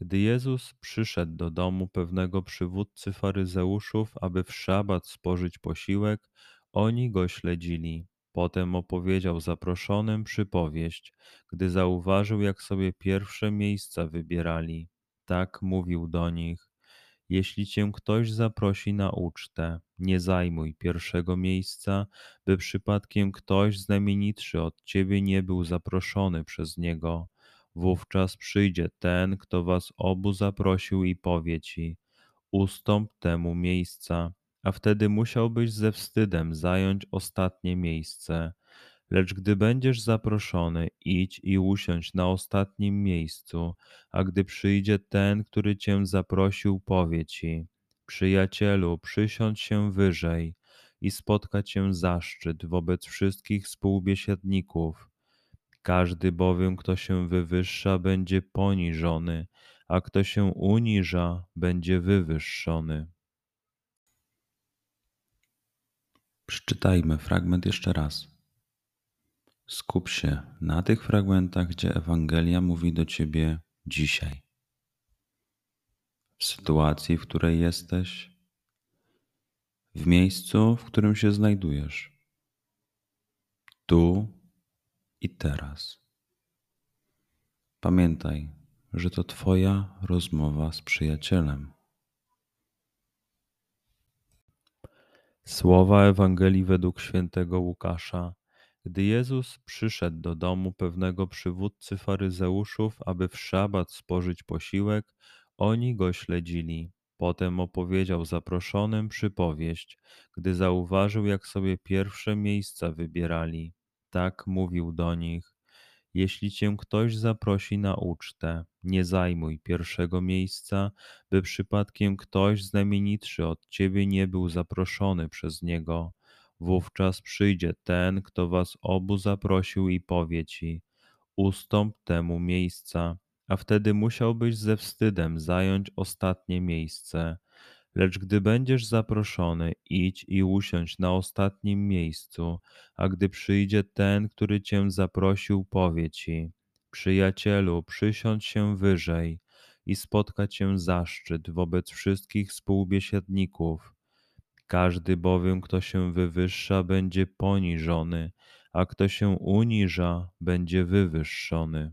Gdy Jezus przyszedł do domu pewnego przywódcy faryzeuszów, aby w szabat spożyć posiłek, oni go śledzili. Potem opowiedział zaproszonym przypowieść, gdy zauważył, jak sobie pierwsze miejsca wybierali. Tak mówił do nich: Jeśli cię ktoś zaprosi na ucztę, nie zajmuj pierwszego miejsca, by przypadkiem ktoś znamienitszy od ciebie nie był zaproszony przez niego Wówczas przyjdzie ten, kto was obu zaprosił i powie ci: Ustąp temu miejsca, a wtedy musiałbyś ze wstydem zająć ostatnie miejsce. Lecz gdy będziesz zaproszony, idź i usiądź na ostatnim miejscu, a gdy przyjdzie ten, który cię zaprosił, powie ci: Przyjacielu, przysiądź się wyżej i spotka cię zaszczyt wobec wszystkich współbiesiadników każdy bowiem, kto się wywyższa, będzie poniżony, a kto się uniża, będzie wywyższony. Przeczytajmy fragment jeszcze raz. Skup się na tych fragmentach, gdzie Ewangelia mówi do ciebie dzisiaj. W sytuacji, w której jesteś, w miejscu, w którym się znajdujesz. Tu i teraz. Pamiętaj, że to Twoja rozmowa z przyjacielem. Słowa Ewangelii według świętego Łukasza. Gdy Jezus przyszedł do domu pewnego przywódcy faryzeuszów, aby w szabat spożyć posiłek, oni go śledzili. Potem opowiedział zaproszonym przypowieść, gdy zauważył, jak sobie pierwsze miejsca wybierali. Tak mówił do nich: Jeśli cię ktoś zaprosi na ucztę, nie zajmuj pierwszego miejsca, by przypadkiem ktoś znamienitszy od ciebie nie był zaproszony przez niego. Wówczas przyjdzie ten, kto was obu zaprosił i powie ci: Ustąp temu miejsca, a wtedy musiałbyś ze wstydem zająć ostatnie miejsce. Lecz gdy będziesz zaproszony, idź i usiądź na ostatnim miejscu, a gdy przyjdzie ten, który cię zaprosił, powie ci: Przyjacielu, przysiądź się wyżej i spotka cię zaszczyt wobec wszystkich współbiesiadników. Każdy bowiem, kto się wywyższa, będzie poniżony, a kto się uniża, będzie wywyższony.